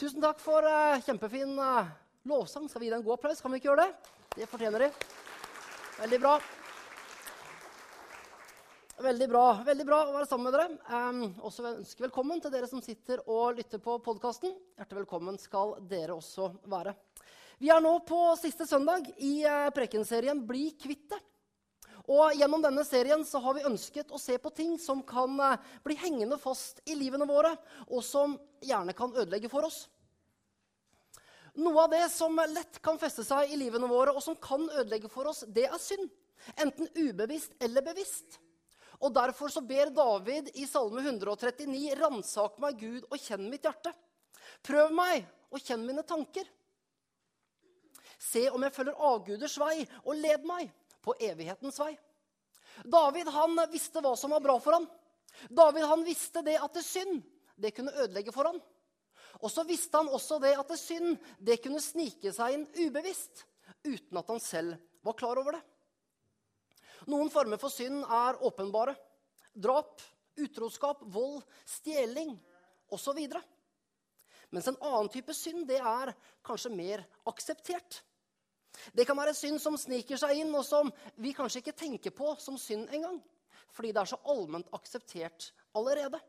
Tusen takk for uh, kjempefin uh, lovsang. Skal vi gi deg en god applaus? Kan vi ikke gjøre det? Det fortjener de. Veldig bra. Veldig bra Veldig bra å være sammen med dere. Um, også ønsker velkommen til dere som sitter og lytter på podkasten. Hjertelig velkommen skal dere også være. Vi er nå på siste søndag i uh, prekenserien Bli kvitt det. Og Gjennom denne serien så har vi ønsket å se på ting som kan uh, bli hengende fast i livene våre, og som gjerne kan ødelegge for oss. Noe av det som lett kan feste seg i livene våre, og som kan ødelegge for oss, det er synd. Enten ubevisst eller bevisst. Og Derfor så ber David i Salme 139.: Ransak meg, Gud, og kjenn mitt hjerte. Prøv meg og kjenn mine tanker. Se om jeg følger avguders vei, og led meg på evighetens vei. David han visste hva som var bra for ham. David han visste det at det synd det kunne ødelegge for ham. Og så visste han også det at det synd det kunne snike seg inn ubevisst, uten at han selv var klar over det. Noen former for synd er åpenbare. Drap, utroskap, vold, stjeling osv. Mens en annen type synd det er kanskje mer akseptert. Det kan være synd som sniker seg inn, og som vi kanskje ikke tenker på som synd engang. Fordi det er så allment akseptert allerede.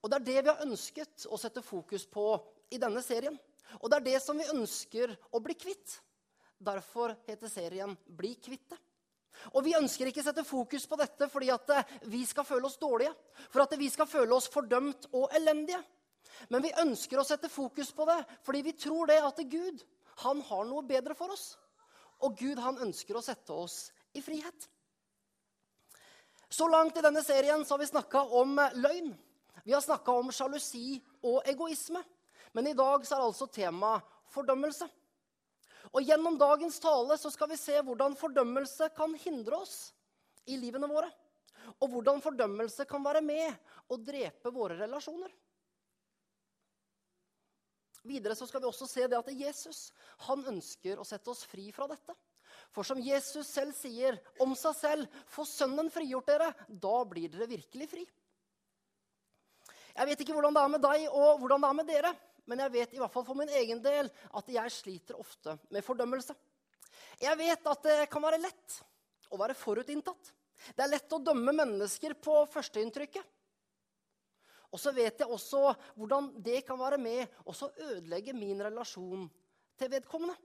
Og det er det vi har ønsket å sette fokus på i denne serien. Og det er det som vi ønsker å bli kvitt. Derfor heter serien 'Bli kvitt det'. Og Vi ønsker ikke å sette fokus på dette fordi at eh, vi skal føle oss dårlige, for at vi skal føle oss fordømt og elendige. Men vi ønsker å sette fokus på det fordi vi tror det at Gud han har noe bedre for oss. Og Gud han ønsker å sette oss i frihet. Så langt i denne serien så har vi snakka om løgn. Vi har snakka om sjalusi og egoisme. Men i dag så er altså tema fordømmelse. Og Gjennom dagens tale så skal vi se hvordan fordømmelse kan hindre oss i livene våre. Og hvordan fordømmelse kan være med å drepe våre relasjoner. Videre så skal vi også se det at Jesus han ønsker å sette oss fri fra dette. For som Jesus selv sier om seg selv, 'Få Sønnen frigjort dere, da blir dere virkelig fri. Jeg vet ikke hvordan det er med deg og hvordan det er med dere, men jeg vet i hvert fall for min egen del at jeg sliter ofte med fordømmelse. Jeg vet at det kan være lett å være forutinntatt. Det er lett å dømme mennesker på førsteinntrykket. Og så vet jeg også hvordan det kan være med å ødelegge min relasjon til vedkommende.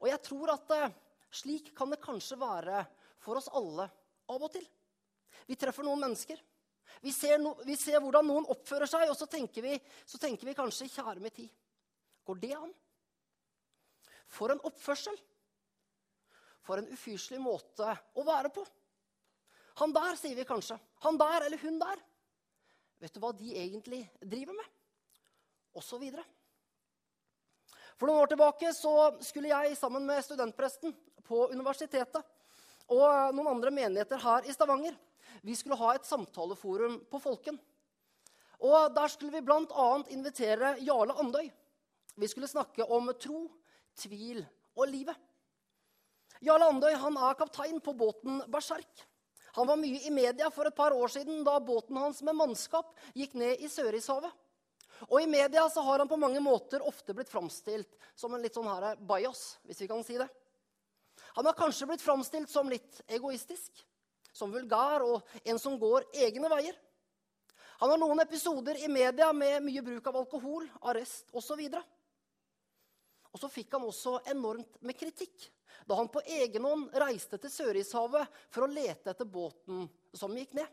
Og jeg tror at eh, slik kan det kanskje være for oss alle av og til. Vi treffer noen mennesker vi ser, no, vi ser, hvordan noen oppfører seg, og så tenker, vi, så tenker vi kanskje Kjære min tid, går det an? For en oppførsel! For en ufyselig måte å være på. Han der, sier vi kanskje. Han der eller hun der. Vet du hva de egentlig driver med? Og så videre. For noen år tilbake så skulle jeg sammen med studentpresten på universitetet og noen andre menigheter her i Stavanger vi skulle ha et samtaleforum på Folken. Og Der skulle vi bl.a. invitere Jarle Andøy. Vi skulle snakke om tro, tvil og livet. Jarle Andøy han er kaptein på båten Berserk. Han var mye i media for et par år siden da båten hans med mannskap gikk ned i Sørishavet. Og I media så har han på mange måter ofte blitt framstilt som en litt sånn her bias, hvis vi kan si det. Han har kanskje blitt framstilt som litt egoistisk som vulgær og en som går egne veier. Han har noen episoder i media med mye bruk av alkohol, arrest osv. Og, og så fikk han også enormt med kritikk da han på egen hånd reiste til Sørishavet for å lete etter båten som gikk ned.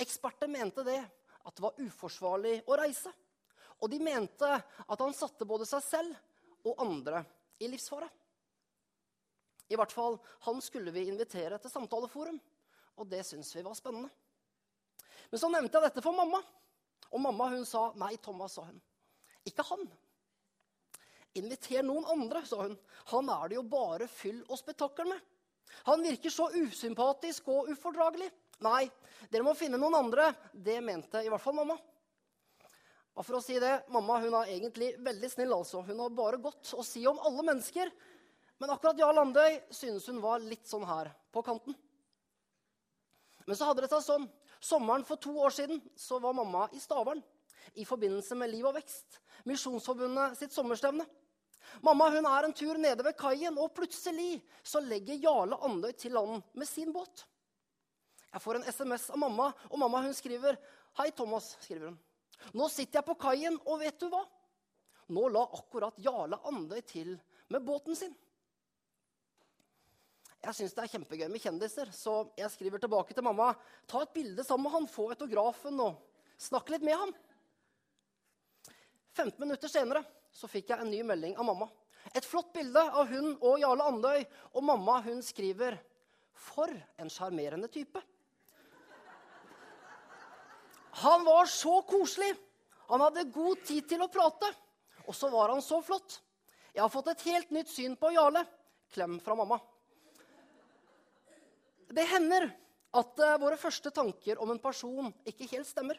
Eksperter mente det, at det var uforsvarlig å reise. Og de mente at han satte både seg selv og andre i livsfare. I hvert fall han skulle vi invitere til samtaleforum og det syntes vi var spennende. Men så nevnte jeg dette for mamma, og mamma hun sa nei, Thomas, sa hun. Ikke han. Inviter noen andre, sa hun. Han er det jo bare fyll og spetakkel med. Han virker så usympatisk og ufordragelig. Nei, dere må finne noen andre. Det mente i hvert fall mamma. Og for å si det, Mamma hun er egentlig veldig snill. altså. Hun har bare godt å si om alle mennesker. Men akkurat Jarl Andøy synes hun var litt sånn her på kanten. Men så hadde det seg sånn. Sommeren for to år siden så var mamma i Stavern. i forbindelse med Liv og vekst, Misjonsforbundet sitt sommerstevne. Mamma hun er en tur nede ved kaien, og plutselig så legger Jarle Andøy til land med sin båt. Jeg får en SMS av mamma, og mamma hun skriver Hei, Thomas. skriver hun. Nå sitter jeg på kaien, og vet du hva? Nå la akkurat Jarle Andøy til med båten sin. Jeg syns det er kjempegøy med kjendiser, så jeg skriver tilbake til mamma. Ta et bilde sammen med han, få autografen og snakk litt med ham. 15 minutter senere så fikk jeg en ny melding av mamma. Et flott bilde av hun og Jarle Andøy. Og mamma hun skriver For en sjarmerende type. Han var så koselig. Han hadde god tid til å prate. Og så var han så flott. Jeg har fått et helt nytt syn på Jarle. Klem fra mamma. Det hender at uh, våre første tanker om en person ikke helt stemmer.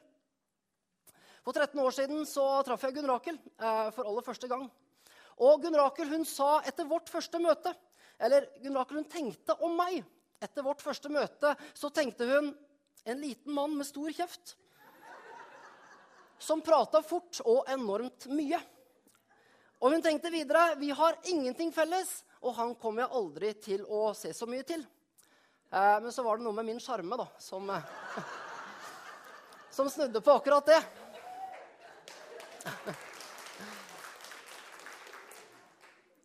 For 13 år siden så traff jeg Gunn Rakel eh, for aller første gang. Og Gunn Rakel hun sa etter vårt første møte Eller Gunn Rakel hun tenkte om meg. Etter vårt første møte så tenkte hun en liten mann med stor kjeft. Som prata fort og enormt mye. Og hun tenkte videre vi har ingenting felles, og han kommer jeg aldri til å se så mye til. Eh, men så var det noe med min sjarme som, eh, som snudde på akkurat det.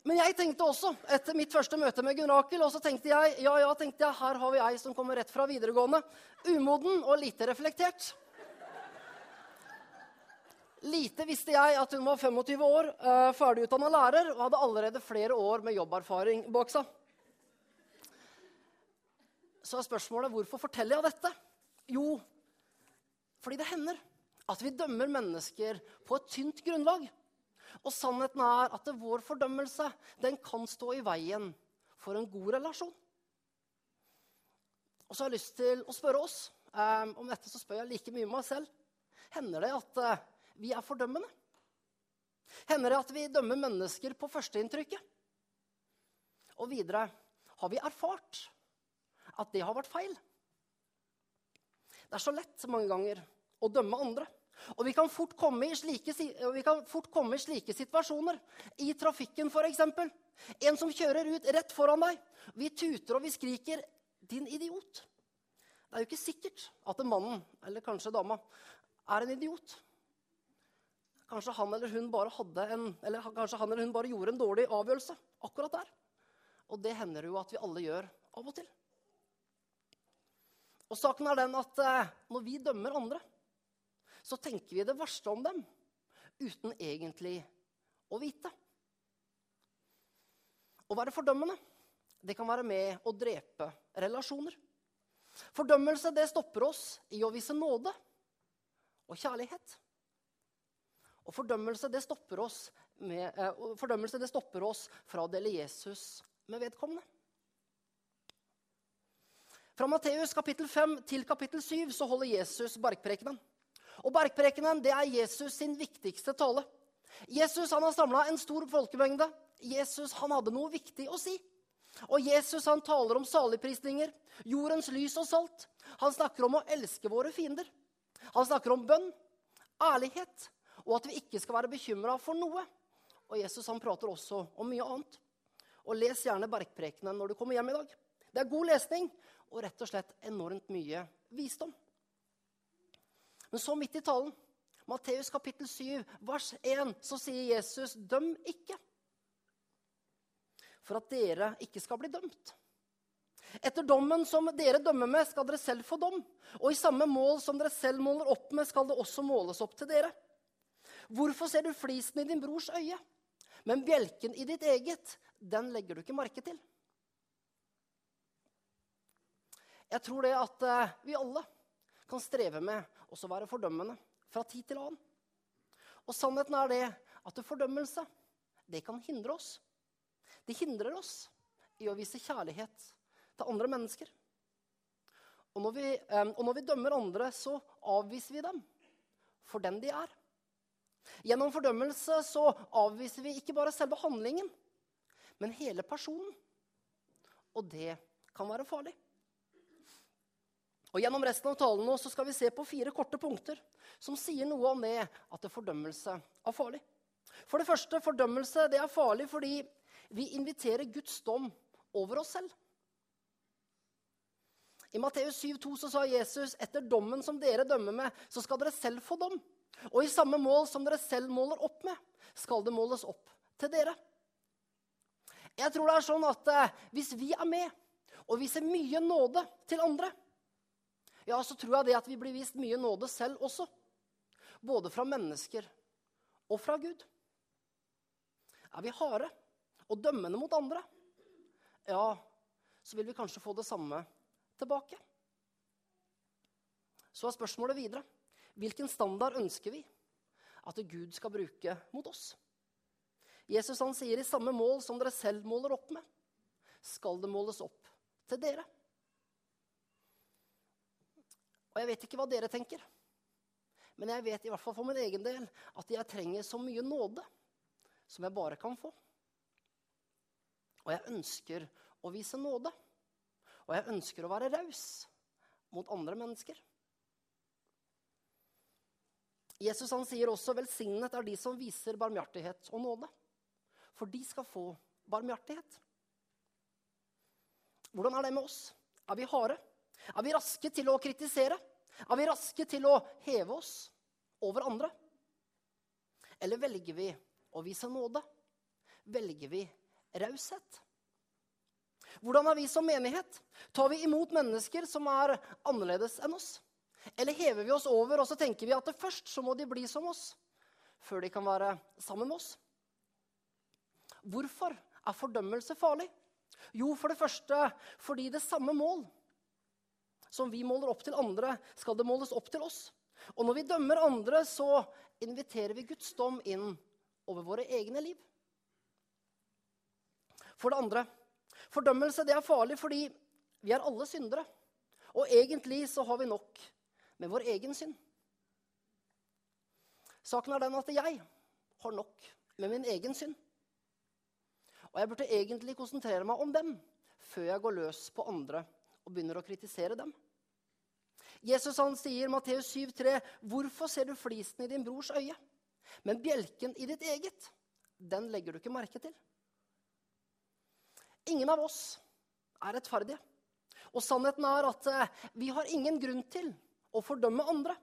Men jeg tenkte også, etter mitt første møte med Gunn Rakel, og tenkte jeg, ja, ja, her har vi ei som kommer rett fra videregående. Umoden og lite reflektert. Lite visste jeg at hun var 25 år, uh, ferdigutdanna lærer og hadde allerede flere år med jobberfaring bak seg så er spørsmålet hvorfor forteller jeg dette? Jo, fordi det hender at vi dømmer mennesker på et tynt grunnlag. Og sannheten er at vår fordømmelse den kan stå i veien for en god relasjon. Og så har jeg lyst til å spørre oss. Um, om dette så spør jeg like mye meg selv. Hender det at uh, vi er fordømmende? Hender det at vi dømmer mennesker på førsteinntrykket? Og videre har vi erfart at det har vært feil. Det er så lett mange ganger å dømme andre. Og vi kan fort komme i slike, komme i slike situasjoner. I trafikken, f.eks. En som kjører ut rett foran deg. Vi tuter og vi skriker 'din idiot'. Det er jo ikke sikkert at mannen, eller kanskje dama, er en idiot. Kanskje han eller hun bare, en, eller han eller hun bare gjorde en dårlig avgjørelse akkurat der. Og det hender jo at vi alle gjør av og til. Og saken er den at eh, når vi dømmer andre, så tenker vi det verste om dem uten egentlig å vite. Å være fordømmende det kan være med å drepe relasjoner. Fordømmelse det stopper oss i å vise nåde og kjærlighet. Og fordømmelse det stopper oss, med, eh, fordømmelse det stopper oss fra å dele Jesus med vedkommende. Fra Matteus kapittel 5 til kapittel 7 så holder Jesus bergprekenen. Og Bergprekenen det er Jesus sin viktigste tale. Jesus han har samla en stor folkemengde. Jesus han hadde noe viktig å si. Og Jesus han taler om saligprisninger, jordens lys og salt. Han snakker om å elske våre fiender. Han snakker om bønn, ærlighet og at vi ikke skal være bekymra for noe. Og Jesus han prater også om mye annet. Og Les gjerne Bergprekenen når du kommer hjem i dag. Det er god lesning, og rett og slett enormt mye visdom. Men så midt i talen, Matteus kapittel 7, vers 1, så sier Jesus, 'Døm ikke', for at dere ikke skal bli dømt. Etter dommen som dere dømmer med, skal dere selv få dom. Og i samme mål som dere selv måler opp med, skal det også måles opp til dere. Hvorfor ser du flisen i din brors øye, men bjelken i ditt eget, den legger du ikke merke til? Jeg tror det at eh, vi alle kan streve med å være fordømmende fra tid til annen. Og sannheten er det at fordømmelse det kan hindre oss. Det hindrer oss i å vise kjærlighet til andre mennesker. Og når vi, eh, og når vi dømmer andre, så avviser vi dem for den de er. Gjennom fordømmelse så avviser vi ikke bare selve handlingen, men hele personen. Og det kan være farlig. Og Gjennom resten av talen nå så skal vi se på fire korte punkter som sier noe om det at fordømmelse er farlig. For det første, fordømmelse det er farlig fordi vi inviterer Guds dom over oss selv. I Matteus 7,2 så sa Jesus etter dommen som dere dømmer med, så skal dere selv få dom. Og i samme mål som dere selv måler opp med, skal det måles opp til dere. Jeg tror det er sånn at eh, hvis vi er med og viser mye nåde til andre, ja, så tror jeg det at vi blir vist mye nåde selv også. Både fra mennesker og fra Gud. Er vi harde og dømmende mot andre, ja, så vil vi kanskje få det samme tilbake. Så er spørsmålet videre hvilken standard ønsker vi at Gud skal bruke mot oss? Jesus han sier i samme mål som dere selv måler opp med, skal det måles opp til dere. Og jeg vet ikke hva dere tenker, men jeg vet i hvert fall for min egen del at jeg trenger så mye nåde som jeg bare kan få. Og jeg ønsker å vise nåde. Og jeg ønsker å være raus mot andre mennesker. Jesus han sier også 'velsignet er de som viser barmhjertighet og nåde', for de skal få barmhjertighet. Hvordan er det med oss? Er vi harde? Er vi raske til å kritisere? Er vi raske til å heve oss over andre? Eller velger vi å vise nåde? Velger vi raushet? Hvordan er vi som menighet? Tar vi imot mennesker som er annerledes enn oss? Eller hever vi oss over og så tenker vi at det først så må de bli som oss, før de kan være sammen med oss? Hvorfor er fordømmelse farlig? Jo, for det første fordi det samme mål som vi måler opp til andre, skal det måles opp til oss. Og når vi dømmer andre, så inviterer vi Guds dom inn over våre egne liv. For det andre fordømmelse det er farlig fordi vi er alle syndere. Og egentlig så har vi nok med vår egen synd. Saken er den at jeg har nok med min egen synd. Og jeg burde egentlig konsentrere meg om dem før jeg går løs på andre og begynner å kritisere dem. Jesus han sier Matteus 7,3.: Hvorfor ser du flisen i din brors øye, men bjelken i ditt eget, den legger du ikke merke til? Ingen av oss er rettferdige. Og sannheten er at eh, vi har ingen grunn til å fordømme andre.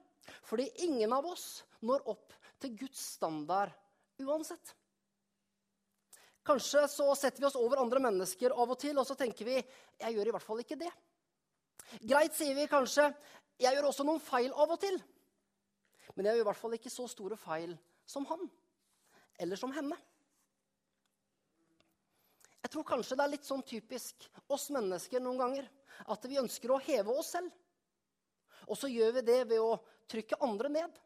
Fordi ingen av oss når opp til Guds standard uansett. Kanskje så setter vi oss over andre mennesker av og til, og så tenker vi jeg gjør i hvert fall ikke det. Greit, sier vi kanskje. Jeg gjør også noen feil av og til. Men jeg gjør i hvert fall ikke så store feil som han eller som henne. Jeg tror kanskje det er litt sånn typisk oss mennesker noen ganger at vi ønsker å heve oss selv. Og så gjør vi det ved å trykke andre ned.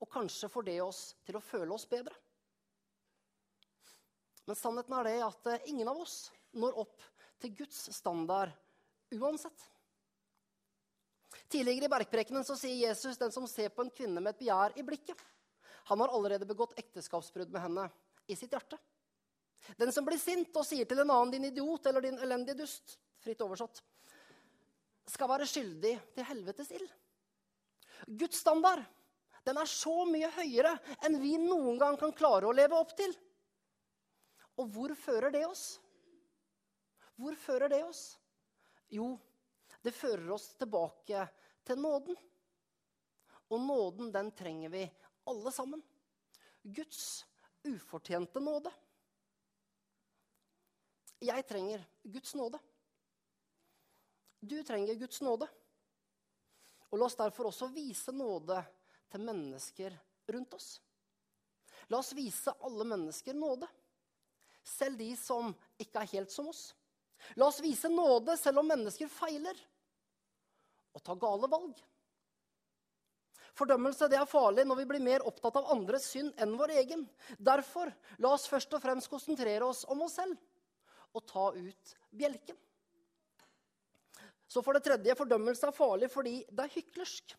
Og kanskje får det oss til å føle oss bedre. Men sannheten er det at ingen av oss når opp til Guds standard uansett. Tidligere i bergprekenen så sier Jesus den som ser på en kvinne med et begjær i blikket, han har allerede begått ekteskapsbrudd med henne i sitt hjerte. Den som blir sint og sier til en annen 'din idiot' eller 'din elendige dust', fritt oversatt, skal være skyldig til helvetes ild. Guds standard den er så mye høyere enn vi noen gang kan klare å leve opp til. Og hvor fører det oss? Hvor fører det oss? Jo, det fører oss tilbake til nåden. Og nåden, den trenger vi alle sammen. Guds ufortjente nåde. Jeg trenger Guds nåde. Du trenger Guds nåde. Og la oss derfor også vise nåde til mennesker rundt oss. La oss vise alle mennesker nåde, selv de som ikke er helt som oss. La oss vise nåde selv om mennesker feiler og tar gale valg. Fordømmelse det er farlig når vi blir mer opptatt av andres synd enn vår egen. Derfor la oss først og fremst konsentrere oss om oss selv og ta ut bjelken. Så for det tredje, fordømmelse er farlig fordi det er hyklersk.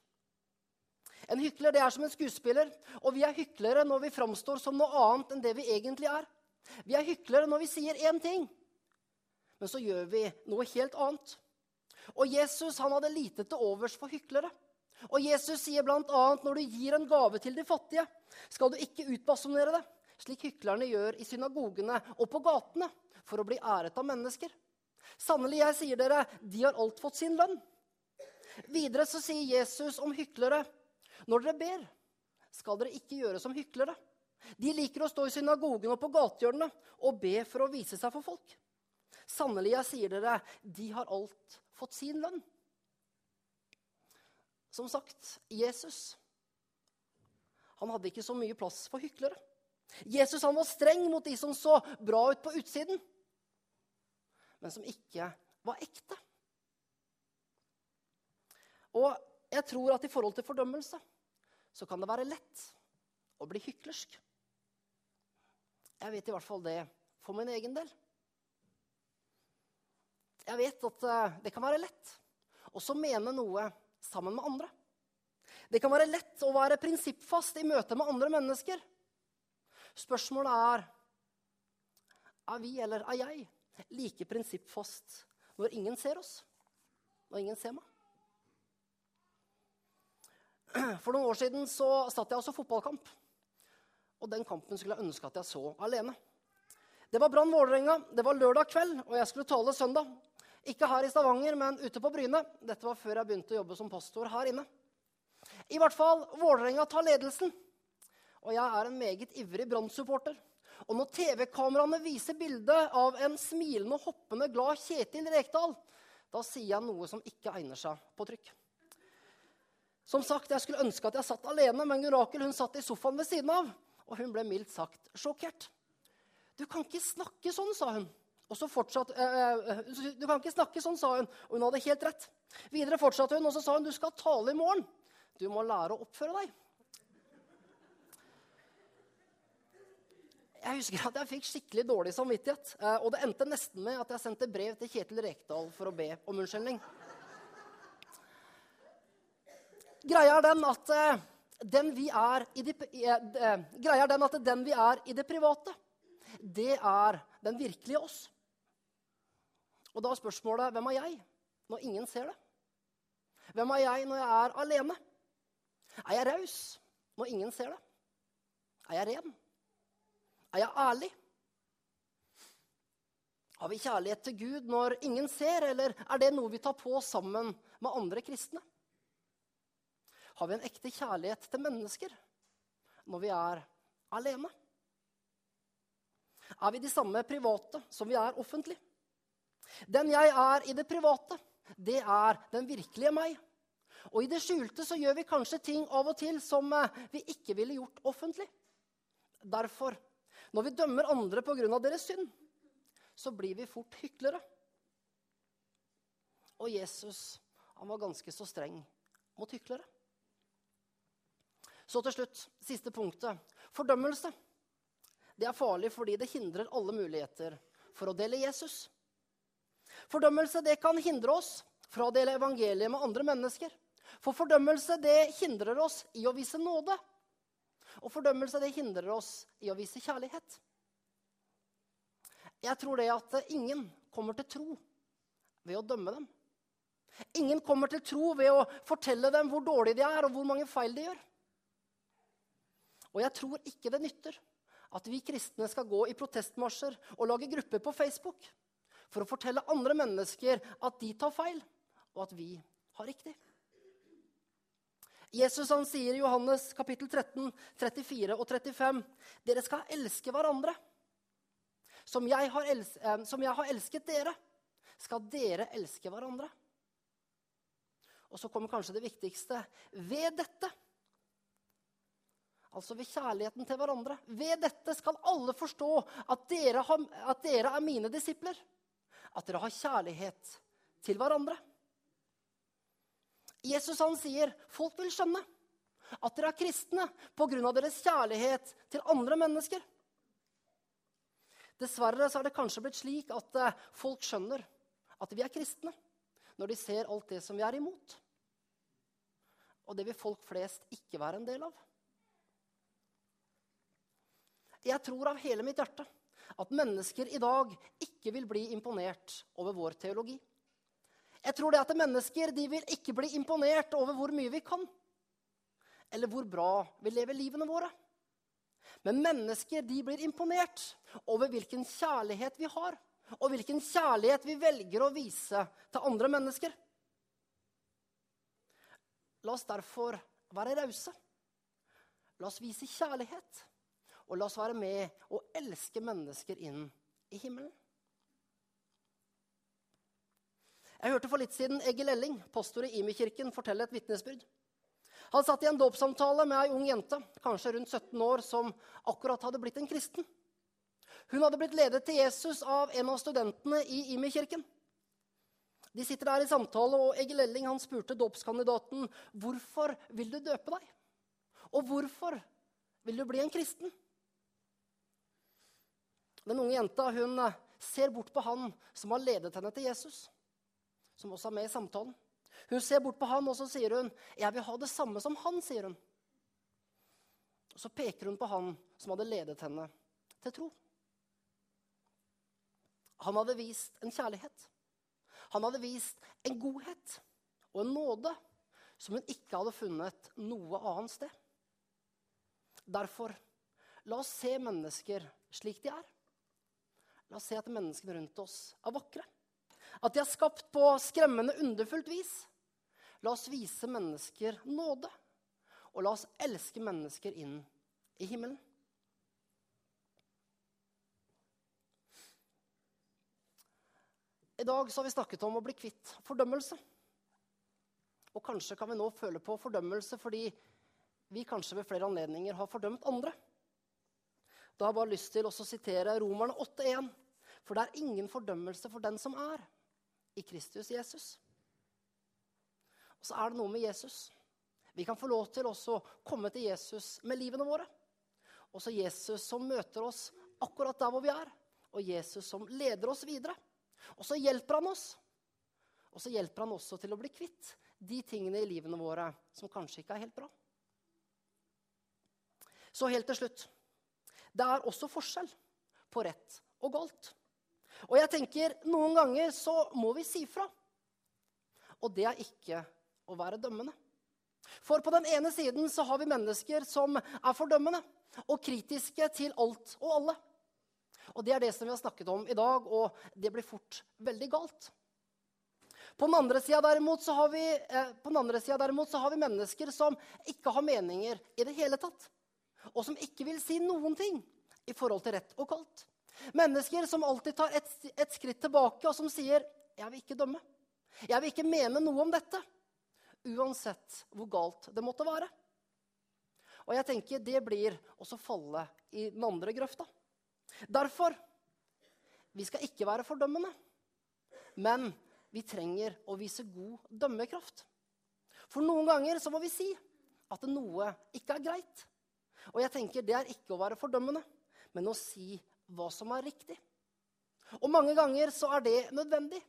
En hykler det er som en skuespiller, og vi er hyklere når vi framstår som noe annet enn det vi egentlig er. Vi er hyklere når vi sier én ting, men så gjør vi noe helt annet. Og Jesus han hadde lite til overs for hyklere. Og Jesus sier bl.a.: Når du gir en gave til de fattige, skal du ikke utbasonere det, slik hyklerne gjør i synagogene og på gatene, for å bli æret av mennesker. Sannelig, jeg sier dere, de har alt fått sin lønn. Videre så sier Jesus om hyklere, når dere ber, skal dere ikke gjøre som hyklere. De liker å stå i synagogen og på gatehjørnene og be for å vise seg for folk. Sannelig, jeg sier dere, de har alt fått sin lønn. Som sagt, Jesus han hadde ikke så mye plass for hyklere. Jesus han var streng mot de som så bra ut på utsiden, men som ikke var ekte. Og jeg tror at i forhold til fordømmelse så kan det være lett å bli hyklersk. Jeg vet i hvert fall det for min egen del. Jeg vet at eh, det kan være lett å mene noe sammen med andre. Det kan være lett å være prinsippfast i møte med andre mennesker. Spørsmålet er er vi, eller er jeg, like prinsippfast når ingen ser oss, når ingen ser meg. For noen år siden så satt jeg også fotballkamp. Og den kampen skulle jeg ønske at jeg så alene. Det var Brann Vålerenga. Det var lørdag kveld, og jeg skulle tale søndag. Ikke her i Stavanger, men ute på Bryne. Dette var før jeg begynte å jobbe som pastor her inne. I hvert fall, Vålerenga tar ledelsen. Og jeg er en meget ivrig Brann-supporter. Og når TV-kameraene viser bildet av en smilende hoppende glad Kjetil Rekdal, da sier jeg noe som ikke egner seg på trykk. Som sagt, Jeg skulle ønske at jeg satt alene, men Gunn Rakel satt i sofaen ved siden av. Og hun ble mildt sagt sjokkert. Du kan ikke snakke sånn, sa hun. Og så fortsatt, eh, eh, Du kan ikke snakke sånn, sa hun. Og hun hadde helt rett. Videre fortsatte hun, og så sa hun du skal tale i morgen. Du må lære å oppføre deg. Jeg husker at jeg fikk skikkelig dårlig samvittighet. Eh, og det endte nesten med at jeg sendte brev til Kjetil Rekdal for å be om unnskyldning. Greia er den at eh, den vi er i det, eh, greia er den at den vi er i det private, det er den virkelige oss. Og da er spørsmålet hvem er jeg når ingen ser det? Hvem er jeg når jeg er alene? Er jeg raus når ingen ser det? Er jeg ren? Er jeg ærlig? Har vi kjærlighet til Gud når ingen ser, eller er det noe vi tar på sammen med andre kristne? Har vi en ekte kjærlighet til mennesker når vi er alene? Er vi de samme private som vi er offentlige? Den jeg er i det private, det er den virkelige meg. Og i det skjulte så gjør vi kanskje ting av og til som eh, vi ikke ville gjort offentlig. Derfor, når vi dømmer andre pga. deres synd, så blir vi fort hyklere. Og Jesus han var ganske så streng mot hyklere. Så til slutt, siste punktet. Fordømmelse. Det er farlig fordi det hindrer alle muligheter for å dele Jesus. Fordømmelse det kan hindre oss fra å dele evangeliet med andre mennesker. For fordømmelse det hindrer oss i å vise nåde. Og fordømmelse det hindrer oss i å vise kjærlighet. Jeg tror det at ingen kommer til tro ved å dømme dem. Ingen kommer til tro ved å fortelle dem hvor dårlige de er, og hvor mange feil de gjør. Og jeg tror ikke det nytter at vi kristne skal gå i protestmarsjer og lage grupper på Facebook for å fortelle andre mennesker at de tar feil, og at vi har riktig. Jesus han sier i Johannes kapittel 13, 34 og 35.: Dere skal elske hverandre. Som jeg, elsket, eh, som jeg har elsket dere, skal dere elske hverandre. Og så kommer kanskje det viktigste. Ved dette, altså ved kjærligheten til hverandre, ved dette skal alle forstå at dere, har, at dere er mine disipler. At dere har kjærlighet til hverandre. Jesus han sier folk vil skjønne at dere er kristne pga. deres kjærlighet til andre mennesker. Dessverre så er det kanskje blitt slik at eh, folk skjønner at vi er kristne når de ser alt det som vi er imot. Og det vil folk flest ikke være en del av. Jeg tror av hele mitt hjerte at mennesker i dag ikke vil bli imponert over vår teologi. Jeg tror det at mennesker de vil ikke bli imponert over hvor mye vi kan, eller hvor bra vi lever livene våre. Men mennesker de blir imponert over hvilken kjærlighet vi har, og hvilken kjærlighet vi velger å vise til andre mennesker. La oss derfor være rause. La oss vise kjærlighet, og la oss være med og elske mennesker inn i himmelen. Jeg hørte for litt siden Egil Elling, pastor i Imi-kirken, fortelle et vitnesbyrd. Han satt i en dåpssamtale med ei ung jente, kanskje rundt 17 år, som akkurat hadde blitt en kristen. Hun hadde blitt ledet til Jesus av en av studentene i Imi-kirken. De sitter der i samtale, og Egil Elling han spurte dåpskandidaten hvorfor vil du døpe deg. Og hvorfor vil du bli en kristen? Den unge jenta hun ser bort på han som har ledet henne til Jesus som også er med i samtalen. Hun ser bort på han, og så sier hun, 'Jeg vil ha det samme som han', sier hun. Og Så peker hun på han som hadde ledet henne til tro. Han hadde vist en kjærlighet. Han hadde vist en godhet og en nåde som hun ikke hadde funnet noe annet sted. Derfor, la oss se mennesker slik de er. La oss se at menneskene rundt oss er vakre. At de er skapt på skremmende underfullt vis. La oss vise mennesker nåde, og la oss elske mennesker inn i himmelen. I dag har vi snakket om å bli kvitt fordømmelse. Og kanskje kan vi nå føle på fordømmelse fordi vi kanskje ved flere anledninger har fordømt andre. Da har jeg bare lyst til å sitere Romerne 8,1. For det er ingen fordømmelse for den som er i Kristus Jesus. Og så er det noe med Jesus. Vi kan få lov til å komme til Jesus med livene våre. Også Jesus som møter oss akkurat der hvor vi er, og Jesus som leder oss videre. Og så hjelper han oss. Og så hjelper han også til å bli kvitt de tingene i livene våre som kanskje ikke er helt bra. Så helt til slutt. Det er også forskjell på rett og galt. Og jeg tenker, noen ganger så må vi si fra. Og det er ikke å være dømmende. For på den ene siden så har vi mennesker som er fordømmende og kritiske til alt og alle. Og det er det som vi har snakket om i dag, og det blir fort veldig galt. På den andre sida derimot, eh, derimot, så har vi mennesker som ikke har meninger i det hele tatt. Og som ikke vil si noen ting i forhold til rett og kaldt. Mennesker som alltid tar et, et, skritt tilbake, og som sier 'Jeg vil ikke dømme'. 'Jeg vil ikke mene noe om dette', uansett hvor galt det måtte være. Og jeg tenker det blir også falle i den andre grøfta. Derfor vi skal ikke være fordømmende, men vi trenger å vise god dømmekraft. For noen ganger så må vi si at noe ikke er greit. Og jeg tenker det er ikke å være fordømmende, men å si hva som er riktig. Og mange ganger så er det nødvendig.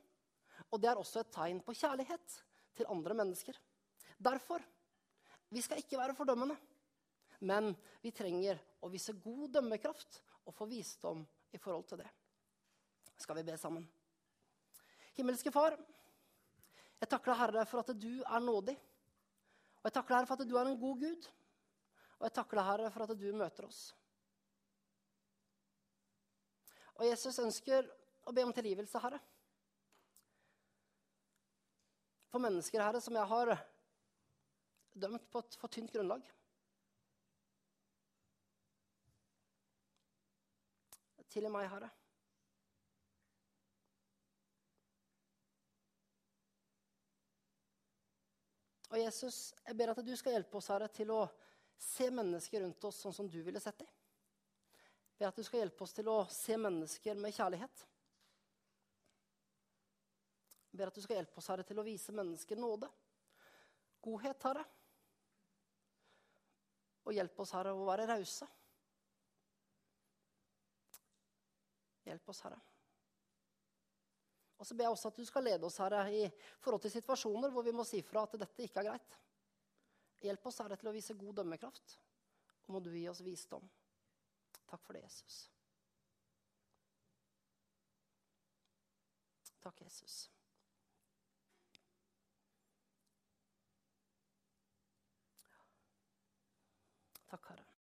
Og det er også et tegn på kjærlighet til andre mennesker. Derfor vi skal ikke være fordømmende, men vi trenger å vise god dømmekraft og få visdom i forhold til det. Skal vi be sammen? Himmelske Far, jeg takker deg, Herre, for at du er nådig. Og jeg takker deg, Herre, for at du er en god Gud. Og jeg takker deg, Herre, for at du møter oss. Og Jesus ønsker å be om tilgivelse, Herre. For mennesker, Herre, som jeg har dømt på et for tynt grunnlag. Tilgi meg, Herre. Og Jesus, jeg ber at du skal hjelpe oss Herre, til å se mennesker rundt oss sånn som du ville sett dem Ved at du skal hjelpe oss til å se mennesker med kjærlighet. Jeg ber at du skal hjelpe oss, Herre, til å vise mennesker nåde. Godhet, Herre. Og hjelp oss, Herre, å være rause. Hjelp oss, Herre. Og så ber jeg også at du skal lede oss, Herre, i forhold til situasjoner hvor vi må si fra at dette ikke er greit. Hjelp oss, Herre, til å vise god dømmekraft. Og må du gi oss visdom. Takk for det, Jesus. Takk, Jesus.